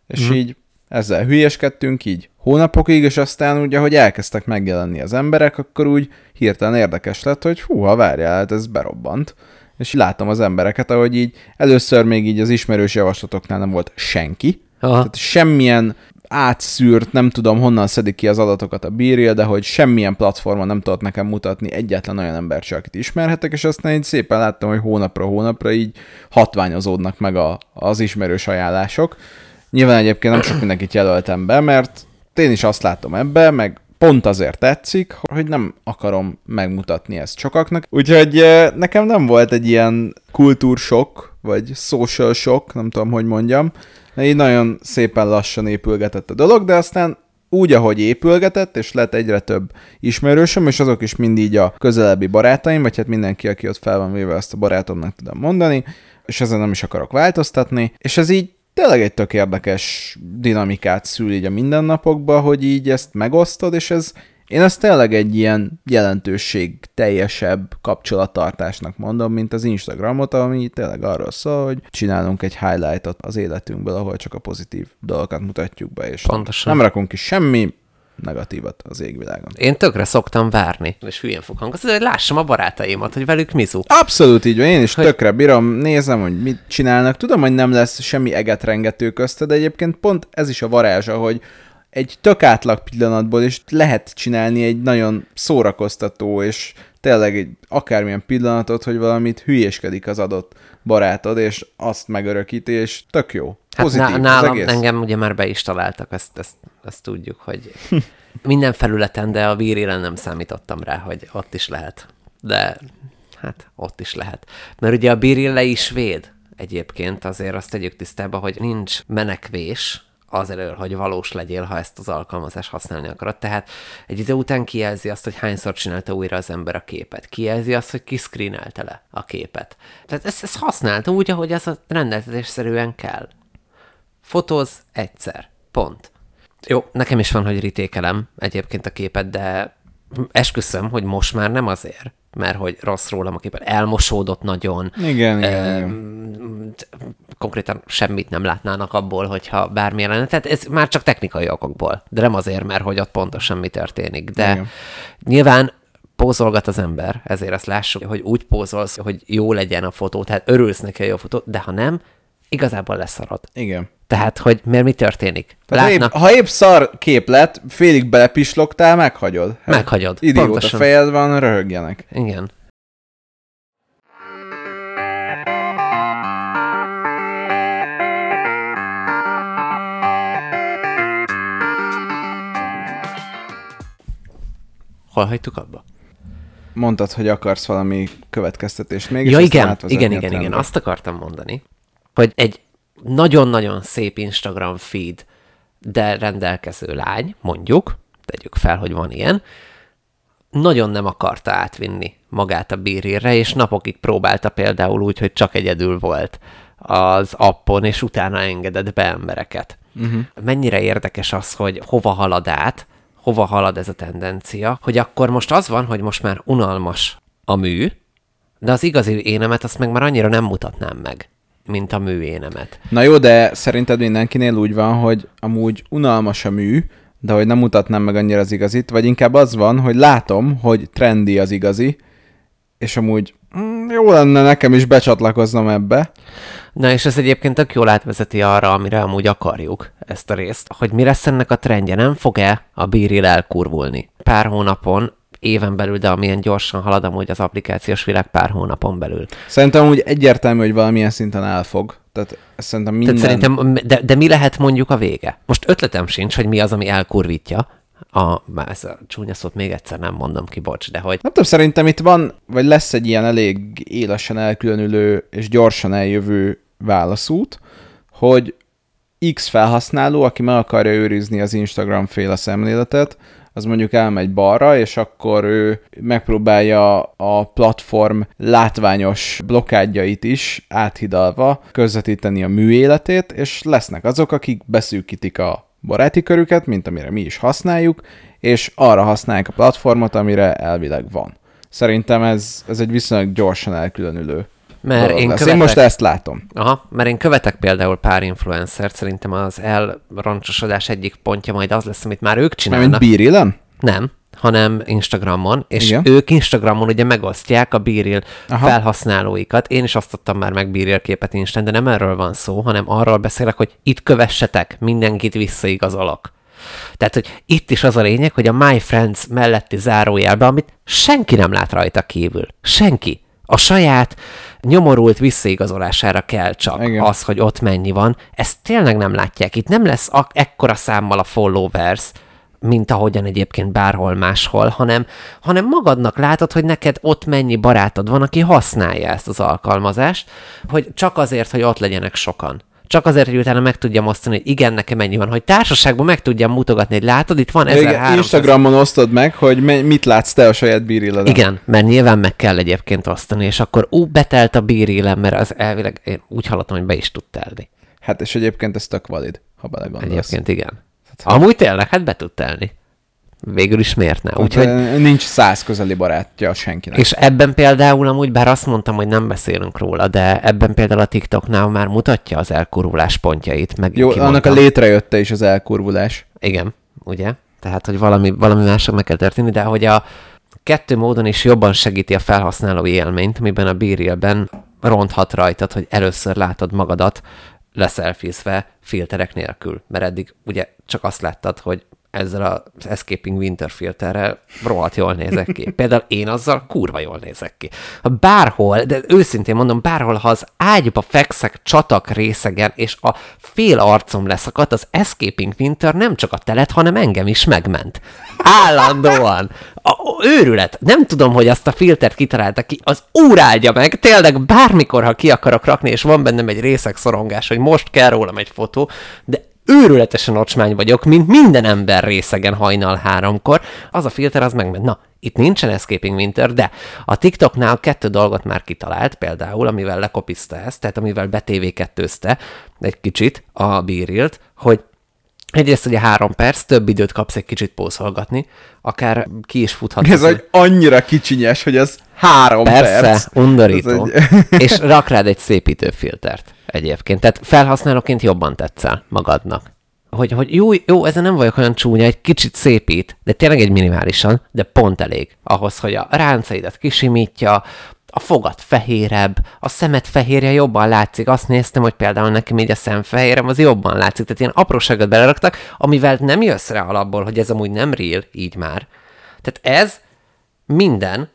Speaker 1: És
Speaker 2: Mhm.
Speaker 1: így ezzel hülyeskedtünk így hónapokig, és aztán ugye, hogy elkezdtek megjelenni az emberek, akkor úgy hirtelen érdekes lett, hogy húha, várjál, hát ez berobbant. És látom az embereket, ahogy így először még így az ismerős javaslatoknál nem volt senki,
Speaker 2: Aha.
Speaker 1: tehát semmilyen átszűrt, nem tudom honnan szedik ki az adatokat a bírja, de hogy semmilyen platformon nem tudott nekem mutatni egyetlen olyan embert se, akit ismerhetek, és aztán így szépen láttam, hogy hónapra hónapra így hatványozódnak meg a, az ismerős ajánlások. Nyilván egyébként nem sok mindenkit jelöltem be, mert én is azt látom ebbe, meg pont azért tetszik, hogy nem akarom megmutatni ezt sokaknak. Úgyhogy nekem nem volt egy ilyen kultúrsok, vagy social shock, nem tudom, hogy mondjam. Így nagyon szépen lassan épülgetett a dolog, de aztán úgy, ahogy épülgetett, és lett egyre több ismerősöm, és azok is mind így a közelebbi barátaim, vagy hát mindenki, aki ott fel van véve, azt a barátomnak tudom mondani, és ezen nem is akarok változtatni, és ez így tényleg egy tök érdekes dinamikát szül így a mindennapokba, hogy így ezt megosztod, és ez én ezt tényleg egy ilyen jelentőség teljesebb kapcsolattartásnak mondom, mint az Instagramot, ami tényleg arról szól, hogy csinálunk egy highlightot az életünkből, ahol csak a pozitív dolgokat mutatjuk be, és
Speaker 2: Pontosan.
Speaker 1: nem rakunk ki semmi negatívat az égvilágon.
Speaker 2: Én tökre szoktam várni, és hülyén fog hangozni, hogy lássam a barátaimat, hogy velük mizu.
Speaker 1: Abszolút így van, én is hogy... tökre bírom, nézem, hogy mit csinálnak. Tudom, hogy nem lesz semmi egetrengető közte, de egyébként pont ez is a varázsa, hogy egy tök átlag pillanatból is lehet csinálni egy nagyon szórakoztató, és tényleg egy akármilyen pillanatot, hogy valamit hülyéskedik az adott barátod, és azt megörökíti, és tök jó.
Speaker 2: Hát
Speaker 1: Pozitív az
Speaker 2: nálam
Speaker 1: egész.
Speaker 2: engem ugye már be is találtak, ezt, ezt, ezt tudjuk, hogy minden felületen, de a vírére nem számítottam rá, hogy ott is lehet. De hát ott is lehet. Mert ugye a bírille is véd egyébként, azért azt tegyük tisztába, hogy nincs menekvés az elől, hogy valós legyél, ha ezt az alkalmazást használni akarod. Tehát egy idő után kijelzi azt, hogy hányszor csinálta újra az ember a képet. Kijelzi azt, hogy kiszkrínelte le a képet. Tehát ezt, ezt használta úgy, ahogy ez a rendeltetésszerűen kell. Fotóz egyszer. Pont. Jó, nekem is van, hogy ritékelem egyébként a képet, de esküszöm, hogy most már nem azért, mert hogy rossz rólam a képet. Elmosódott nagyon.
Speaker 1: Igen, igen,
Speaker 2: Ö,
Speaker 1: igen.
Speaker 2: Konkrétan semmit nem látnának abból, hogyha bármi lenne. Tehát ez már csak technikai okokból. De nem azért, mert hogy ott pontosan mi történik. De
Speaker 1: Igen.
Speaker 2: nyilván pózolgat az ember, ezért azt lássuk, hogy úgy pózolsz, hogy jó legyen a fotó, tehát örülsz neki a jó fotó, de ha nem, igazából leszarod.
Speaker 1: Igen.
Speaker 2: Tehát, hogy mert mi történik?
Speaker 1: Tehát épp, ha épp szar kép lett, félig belepislogtál, meghagyod. Hát
Speaker 2: Meghagyod,
Speaker 1: Idióta
Speaker 2: pontosan.
Speaker 1: fejed van, röhögjenek.
Speaker 2: Igen. Hol hagytuk abba?
Speaker 1: Mondtad, hogy akarsz valami következtetést még,
Speaker 2: Ja, igen, igen,
Speaker 1: a
Speaker 2: igen, igen. Azt akartam mondani, hogy egy nagyon-nagyon szép Instagram feed, de rendelkező lány, mondjuk, tegyük fel, hogy van ilyen, nagyon nem akarta átvinni magát a bírére, és napokig próbálta például úgy, hogy csak egyedül volt az appon, és utána engedett be embereket. Uh-huh. Mennyire érdekes az, hogy hova halad át, hova halad ez a tendencia, hogy akkor most az van, hogy most már unalmas a mű, de az igazi énemet azt meg már annyira nem mutatnám meg, mint a műénemet.
Speaker 1: Na jó, de szerinted mindenkinél úgy van, hogy amúgy unalmas a mű, de hogy nem mutatnám meg annyira az igazit, vagy inkább az van, hogy látom, hogy trendi az igazi, és amúgy mm, jó lenne nekem is becsatlakoznom ebbe.
Speaker 2: Na és ez egyébként tök jól átvezeti arra, amire amúgy akarjuk ezt a részt, hogy mi lesz ennek a trendje, nem fog-e a bíril elkurvulni? Pár hónapon, éven belül, de amilyen gyorsan halad amúgy az applikációs világ pár hónapon belül.
Speaker 1: Szerintem úgy egyértelmű, hogy valamilyen szinten elfog. Tehát szerintem minden...
Speaker 2: Tehát szerintem, de, de mi lehet mondjuk a vége? Most ötletem sincs, hogy mi az, ami elkurvítja. A, már ezt a csúnya szót még egyszer nem mondom ki, bocs, de hogy
Speaker 1: Nem tudom, szerintem itt van, vagy lesz egy ilyen elég élesen elkülönülő és gyorsan eljövő válaszút, hogy X felhasználó, aki meg akarja őrizni az Instagram féle szemléletet, az mondjuk elmegy balra, és akkor ő megpróbálja a platform látványos blokkádjait is áthidalva közvetíteni a műéletét, és lesznek azok, akik beszűkítik a baráti körüket, mint amire mi is használjuk, és arra használják a platformot, amire elvileg van. Szerintem ez, ez egy viszonylag gyorsan elkülönülő
Speaker 2: Mert
Speaker 1: dolog
Speaker 2: én
Speaker 1: lesz.
Speaker 2: követek-
Speaker 1: én most ezt látom.
Speaker 2: Aha, mert én követek például pár influencert, szerintem az elroncsosodás egyik pontja majd az lesz, amit már ők
Speaker 1: mint
Speaker 2: csinálnak.
Speaker 1: Bírilen?
Speaker 2: Nem, hanem Instagramon, és
Speaker 1: Igen.
Speaker 2: ők Instagramon ugye megosztják a Bíril
Speaker 1: Aha.
Speaker 2: felhasználóikat. Én is osztottam már meg Bíril képet Instán, de nem erről van szó, hanem arról beszélek, hogy itt kövessetek, mindenkit visszaigazolok. Tehát, hogy itt is az a lényeg, hogy a My Friends melletti zárójelbe, amit senki nem lát rajta kívül. Senki. A saját nyomorult visszaigazolására kell csak
Speaker 1: Igen.
Speaker 2: az, hogy ott mennyi van. Ezt tényleg nem látják. Itt nem lesz ak- ekkora számmal a followers, mint ahogyan egyébként bárhol máshol, hanem, hanem magadnak látod, hogy neked ott mennyi barátod van, aki használja ezt az alkalmazást, hogy csak azért, hogy ott legyenek sokan. Csak azért, hogy utána meg tudjam osztani, hogy igen, nekem ennyi van, hogy társaságban meg tudjam mutogatni, hogy látod, itt van
Speaker 1: Igen,
Speaker 2: 1300
Speaker 1: Instagramon osztod meg, hogy me- mit látsz te a saját bírilleden.
Speaker 2: igen, mert nyilván meg kell egyébként osztani, és akkor ú, betelt a bírélem, mert az elvileg én úgy hallottam, hogy be is tud telni.
Speaker 1: Hát és egyébként ez tök valid, ha belegondolsz.
Speaker 2: Egyébként igen. Amúgy tényleg, hát be tud telni. Végül is miért ne? Úgyhogy,
Speaker 1: Úgyhogy... Nincs száz közeli barátja senkinek.
Speaker 2: és ebben például amúgy, bár azt mondtam, hogy nem beszélünk róla, de ebben például a TikToknál már mutatja az elkurulás pontjait. Meg
Speaker 1: Jó,
Speaker 2: kimondtam.
Speaker 1: annak a létrejötte is az elkurvulás.
Speaker 2: Igen, ugye? Tehát, hogy valami, valami másra meg kell történni, de hogy a kettő módon is jobban segíti a felhasználói élményt, amiben a Bereal-ben ronthat rajtad, hogy először látod magadat leszelfizve filterek nélkül. Mert eddig ugye csak azt láttad, hogy ezzel az Escaping Winter filterrel rohadt jól nézek ki. Például én azzal kurva jól nézek ki. Ha bárhol, de őszintén mondom, bárhol, ha az ágyba fekszek csatak részegen, és a fél arcom leszakadt, az Escaping Winter nem csak a telet, hanem engem is megment. Állandóan. A, őrület. Nem tudom, hogy azt a filtert kitalálta ki. Az úr áldja meg. Tényleg bármikor, ha ki akarok rakni, és van bennem egy részeg szorongás, hogy most kell rólam egy fotó, de őrületesen ocsmány vagyok, mint minden ember részegen hajnal háromkor, az a filter az megment. Na, itt nincsen Escaping Winter, de a TikToknál kettő dolgot már kitalált, például, amivel lekopiszta ezt, tehát amivel betévékettőzte egy kicsit a bírilt, hogy Egyrészt ugye három perc, több időt kapsz egy kicsit pószolgatni, akár ki is futhat.
Speaker 1: Ez egy annyira kicsinyes, hogy ez három
Speaker 2: Persze,
Speaker 1: perc.
Speaker 2: undorító.
Speaker 1: Egy-
Speaker 2: És rak rád egy szépítő filtert egyébként. Tehát felhasználóként jobban tetszel magadnak. Hogy, hogy jó, jó, ezen nem vagyok olyan csúnya, egy kicsit szépít, de tényleg egy minimálisan, de pont elég ahhoz, hogy a ráncaidat kisimítja, a fogad fehérebb, a szemed fehérje jobban látszik. Azt néztem, hogy például nekem így a szemfehérem az jobban látszik. Tehát ilyen apróságot beleraktak, amivel nem jössz rá alapból, hogy ez amúgy nem real, így már. Tehát ez minden,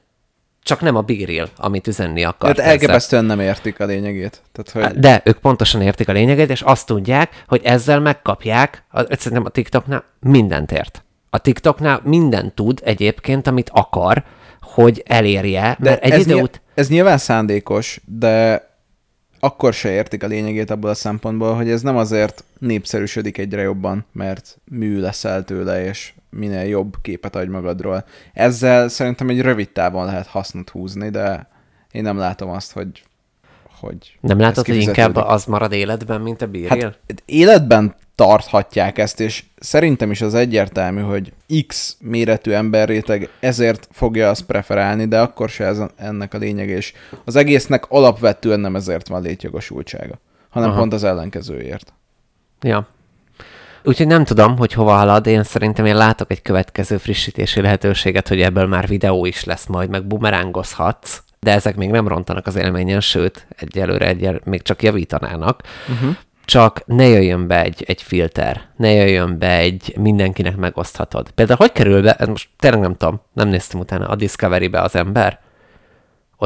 Speaker 2: csak nem a bíril, amit üzenni akar.
Speaker 1: Hát elképesztően nem értik a lényegét. Tehát, hogy
Speaker 2: De ők pontosan értik a lényeget, és azt tudják, hogy ezzel megkapják, szerintem a TikToknál mindent ért. A TikToknál mindent tud egyébként, amit akar, hogy elérje,
Speaker 1: de
Speaker 2: mert egy
Speaker 1: ez,
Speaker 2: idő
Speaker 1: ny-
Speaker 2: ut-
Speaker 1: ez nyilván szándékos, de akkor se értik a lényegét abból a szempontból, hogy ez nem azért népszerűsödik egyre jobban, mert mű leszel tőle, és minél jobb képet adj magadról. Ezzel szerintem egy rövid távon lehet hasznot húzni, de én nem látom azt, hogy hogy
Speaker 2: nem látod, hogy inkább az marad életben, mint a bíril?
Speaker 1: Hát életben tarthatják ezt, és szerintem is az egyértelmű, hogy X méretű emberréteg ezért fogja azt preferálni, de akkor se ez ennek a lényeg, és az egésznek alapvetően nem ezért van létjogosultsága, hanem.
Speaker 2: Aha.
Speaker 1: pont az ellenkezőért.
Speaker 2: Ja. Úgyhogy nem tudom, hogy hova halad, én szerintem én látok egy következő frissítési lehetőséget, hogy ebből már videó is lesz majd, meg bumerángozhatsz, de ezek még nem rontanak az élményen, sőt, egyelőre egyel, még csak javítanának. Uh-huh. Csak ne jöjjön be egy, egy filter, ne jöjjön be egy mindenkinek megoszthatod. Például hogy kerül be, most tényleg nem tudom, nem néztem utána, a Discovery-be az ember?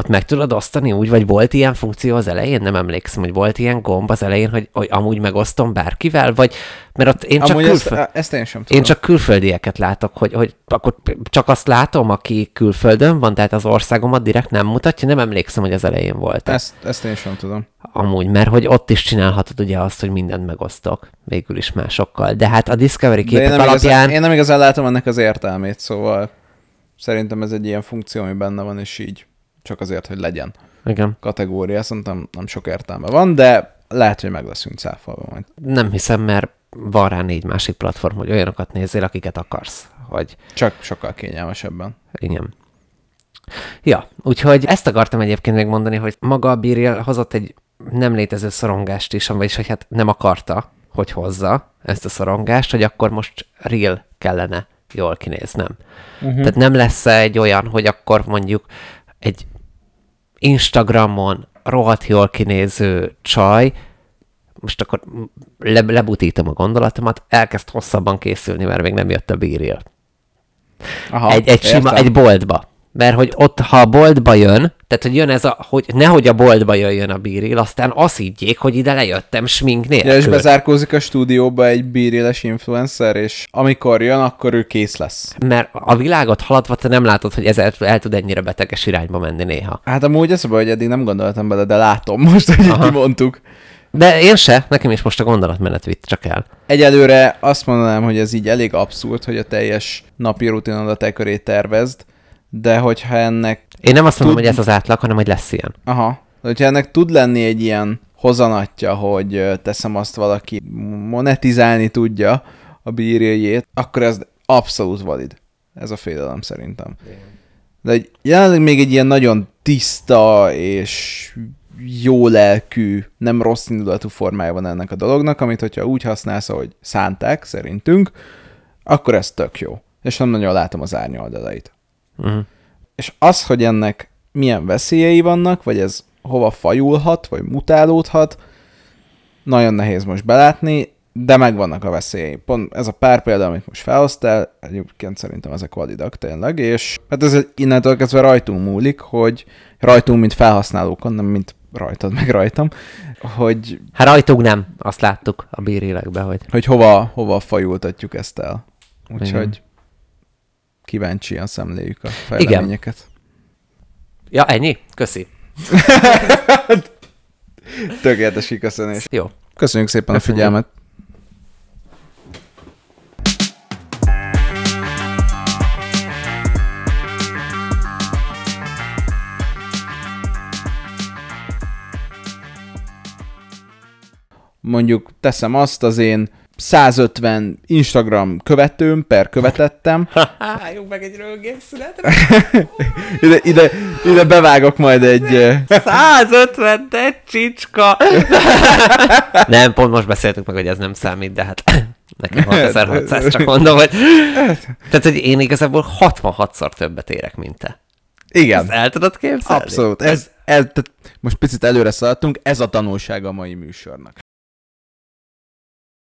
Speaker 2: Ott meg tudod osztani úgy, vagy volt ilyen funkció az elején? Nem emlékszem, hogy volt ilyen gomb az elején, hogy, hogy amúgy megosztom bárkivel, vagy mert ott én csak,
Speaker 1: Amúgy
Speaker 2: külföld...
Speaker 1: ezt, ezt én sem tudom.
Speaker 2: én csak külföldieket látok, hogy, hogy akkor csak azt látom, aki külföldön van, tehát az országomat direkt nem mutatja, nem emlékszem, hogy az elején volt.
Speaker 1: Ezt, ezt én sem tudom.
Speaker 2: Amúgy, mert hogy ott is csinálhatod ugye azt, hogy mindent megosztok, végül is másokkal. De hát a Discovery
Speaker 1: De én
Speaker 2: képek
Speaker 1: nem,
Speaker 2: alapján...
Speaker 1: igazán, én nem igazán látom ennek az értelmét, szóval szerintem ez egy ilyen funkció, ami benne van, és így csak azért, hogy legyen
Speaker 2: Igen.
Speaker 1: kategória, szerintem nem sok értelme van, de lehet, hogy meg leszünk cáfolva majd.
Speaker 2: Nem hiszem, mert van rá négy másik platform, hogy olyanokat nézzél, akiket akarsz. Hogy
Speaker 1: Csak sokkal kényelmesebben.
Speaker 2: Igen. Ja, úgyhogy ezt akartam egyébként még mondani, hogy maga a Bíril hozott egy nem létező szorongást is, vagyis hogy hát nem akarta, hogy hozza ezt a szorongást, hogy akkor most real kellene jól kinéz, nem. Uh-huh. Tehát nem lesz egy olyan, hogy akkor mondjuk egy Instagramon rohadt jól kinéző csaj, most akkor le, lebutítom a gondolatomat, elkezd hosszabban készülni, mert még nem jött a bíril.
Speaker 1: Aha,
Speaker 2: egy, egy, sima, egy boltba. Mert hogy ott, ha a boltba jön, tehát hogy jön ez a, hogy nehogy a boltba jöjjön a bíril, aztán azt higgyék, hogy ide lejöttem smink nélkül.
Speaker 1: Ja, és bezárkózik a stúdióba egy bíréles influencer, és amikor jön, akkor ő kész lesz.
Speaker 2: Mert a világot haladva te nem látod, hogy ez el, el tud ennyire beteges irányba menni néha.
Speaker 1: Hát amúgy ez a baj, hogy eddig nem gondoltam bele, de látom most, hogy így kimondtuk.
Speaker 2: De én se, nekem is most a gondolatmenet vitt csak el.
Speaker 1: Egyelőre azt mondanám, hogy ez így elég abszurd, hogy a teljes napi rutinodat e köré tervezd, de hogyha ennek...
Speaker 2: Én nem azt mondom, tud... hogy ez az átlag, hanem hogy lesz ilyen.
Speaker 1: Aha. Hogyha ennek tud lenni egy ilyen hozanatja, hogy teszem azt valaki monetizálni tudja a bírjét, akkor ez abszolút valid. Ez a félelem szerintem. De jelenleg még egy ilyen nagyon tiszta és jó lelkű, nem rossz indulatú formája van ennek a dolognak, amit hogyha úgy használsz, ahogy szánták szerintünk, akkor ez tök jó. És nem nagyon látom az árnyoldalait.
Speaker 2: Uh-huh.
Speaker 1: És az, hogy ennek milyen veszélyei vannak, vagy ez hova fajulhat, vagy mutálódhat, nagyon nehéz most belátni, de megvannak a veszélyei. Pont ez a pár példa, amit most felhoztál, egyébként szerintem ezek validak tényleg, és hát ez innentől kezdve rajtunk múlik, hogy rajtunk, mint felhasználókon, nem mint rajtad, meg rajtam, hogy,
Speaker 2: Hát rajtunk nem, azt láttuk a bírélekben, hogy
Speaker 1: hogy hova, hova fajultatjuk ezt el.
Speaker 2: Igen.
Speaker 1: Kíváncsian szemléljük a fejleményeket.
Speaker 2: Ja, ennyi? Köszi.
Speaker 1: Tökéletes kiköszönés.
Speaker 2: Jó.
Speaker 1: Köszönjük szépen
Speaker 2: Köszönjük.
Speaker 1: a figyelmet. Mondjuk teszem azt az én 150 Instagram követőm per követettem.
Speaker 2: Álljunk meg egy rögészületre.
Speaker 1: Ide, ide, ide bevágok majd egy... eh,
Speaker 2: 150 te csicska! nem, pont most beszéltük meg, hogy ez nem számít, de hát nekem 6600, csak mondom, hogy... Tehát, hogy én igazából 66-szor többet érek, mint te.
Speaker 1: Igen.
Speaker 2: Ezt el tudod képzelni?
Speaker 1: Abszolút. Ez, ez, most picit előre szaladtunk, ez a tanulsága a mai műsornak.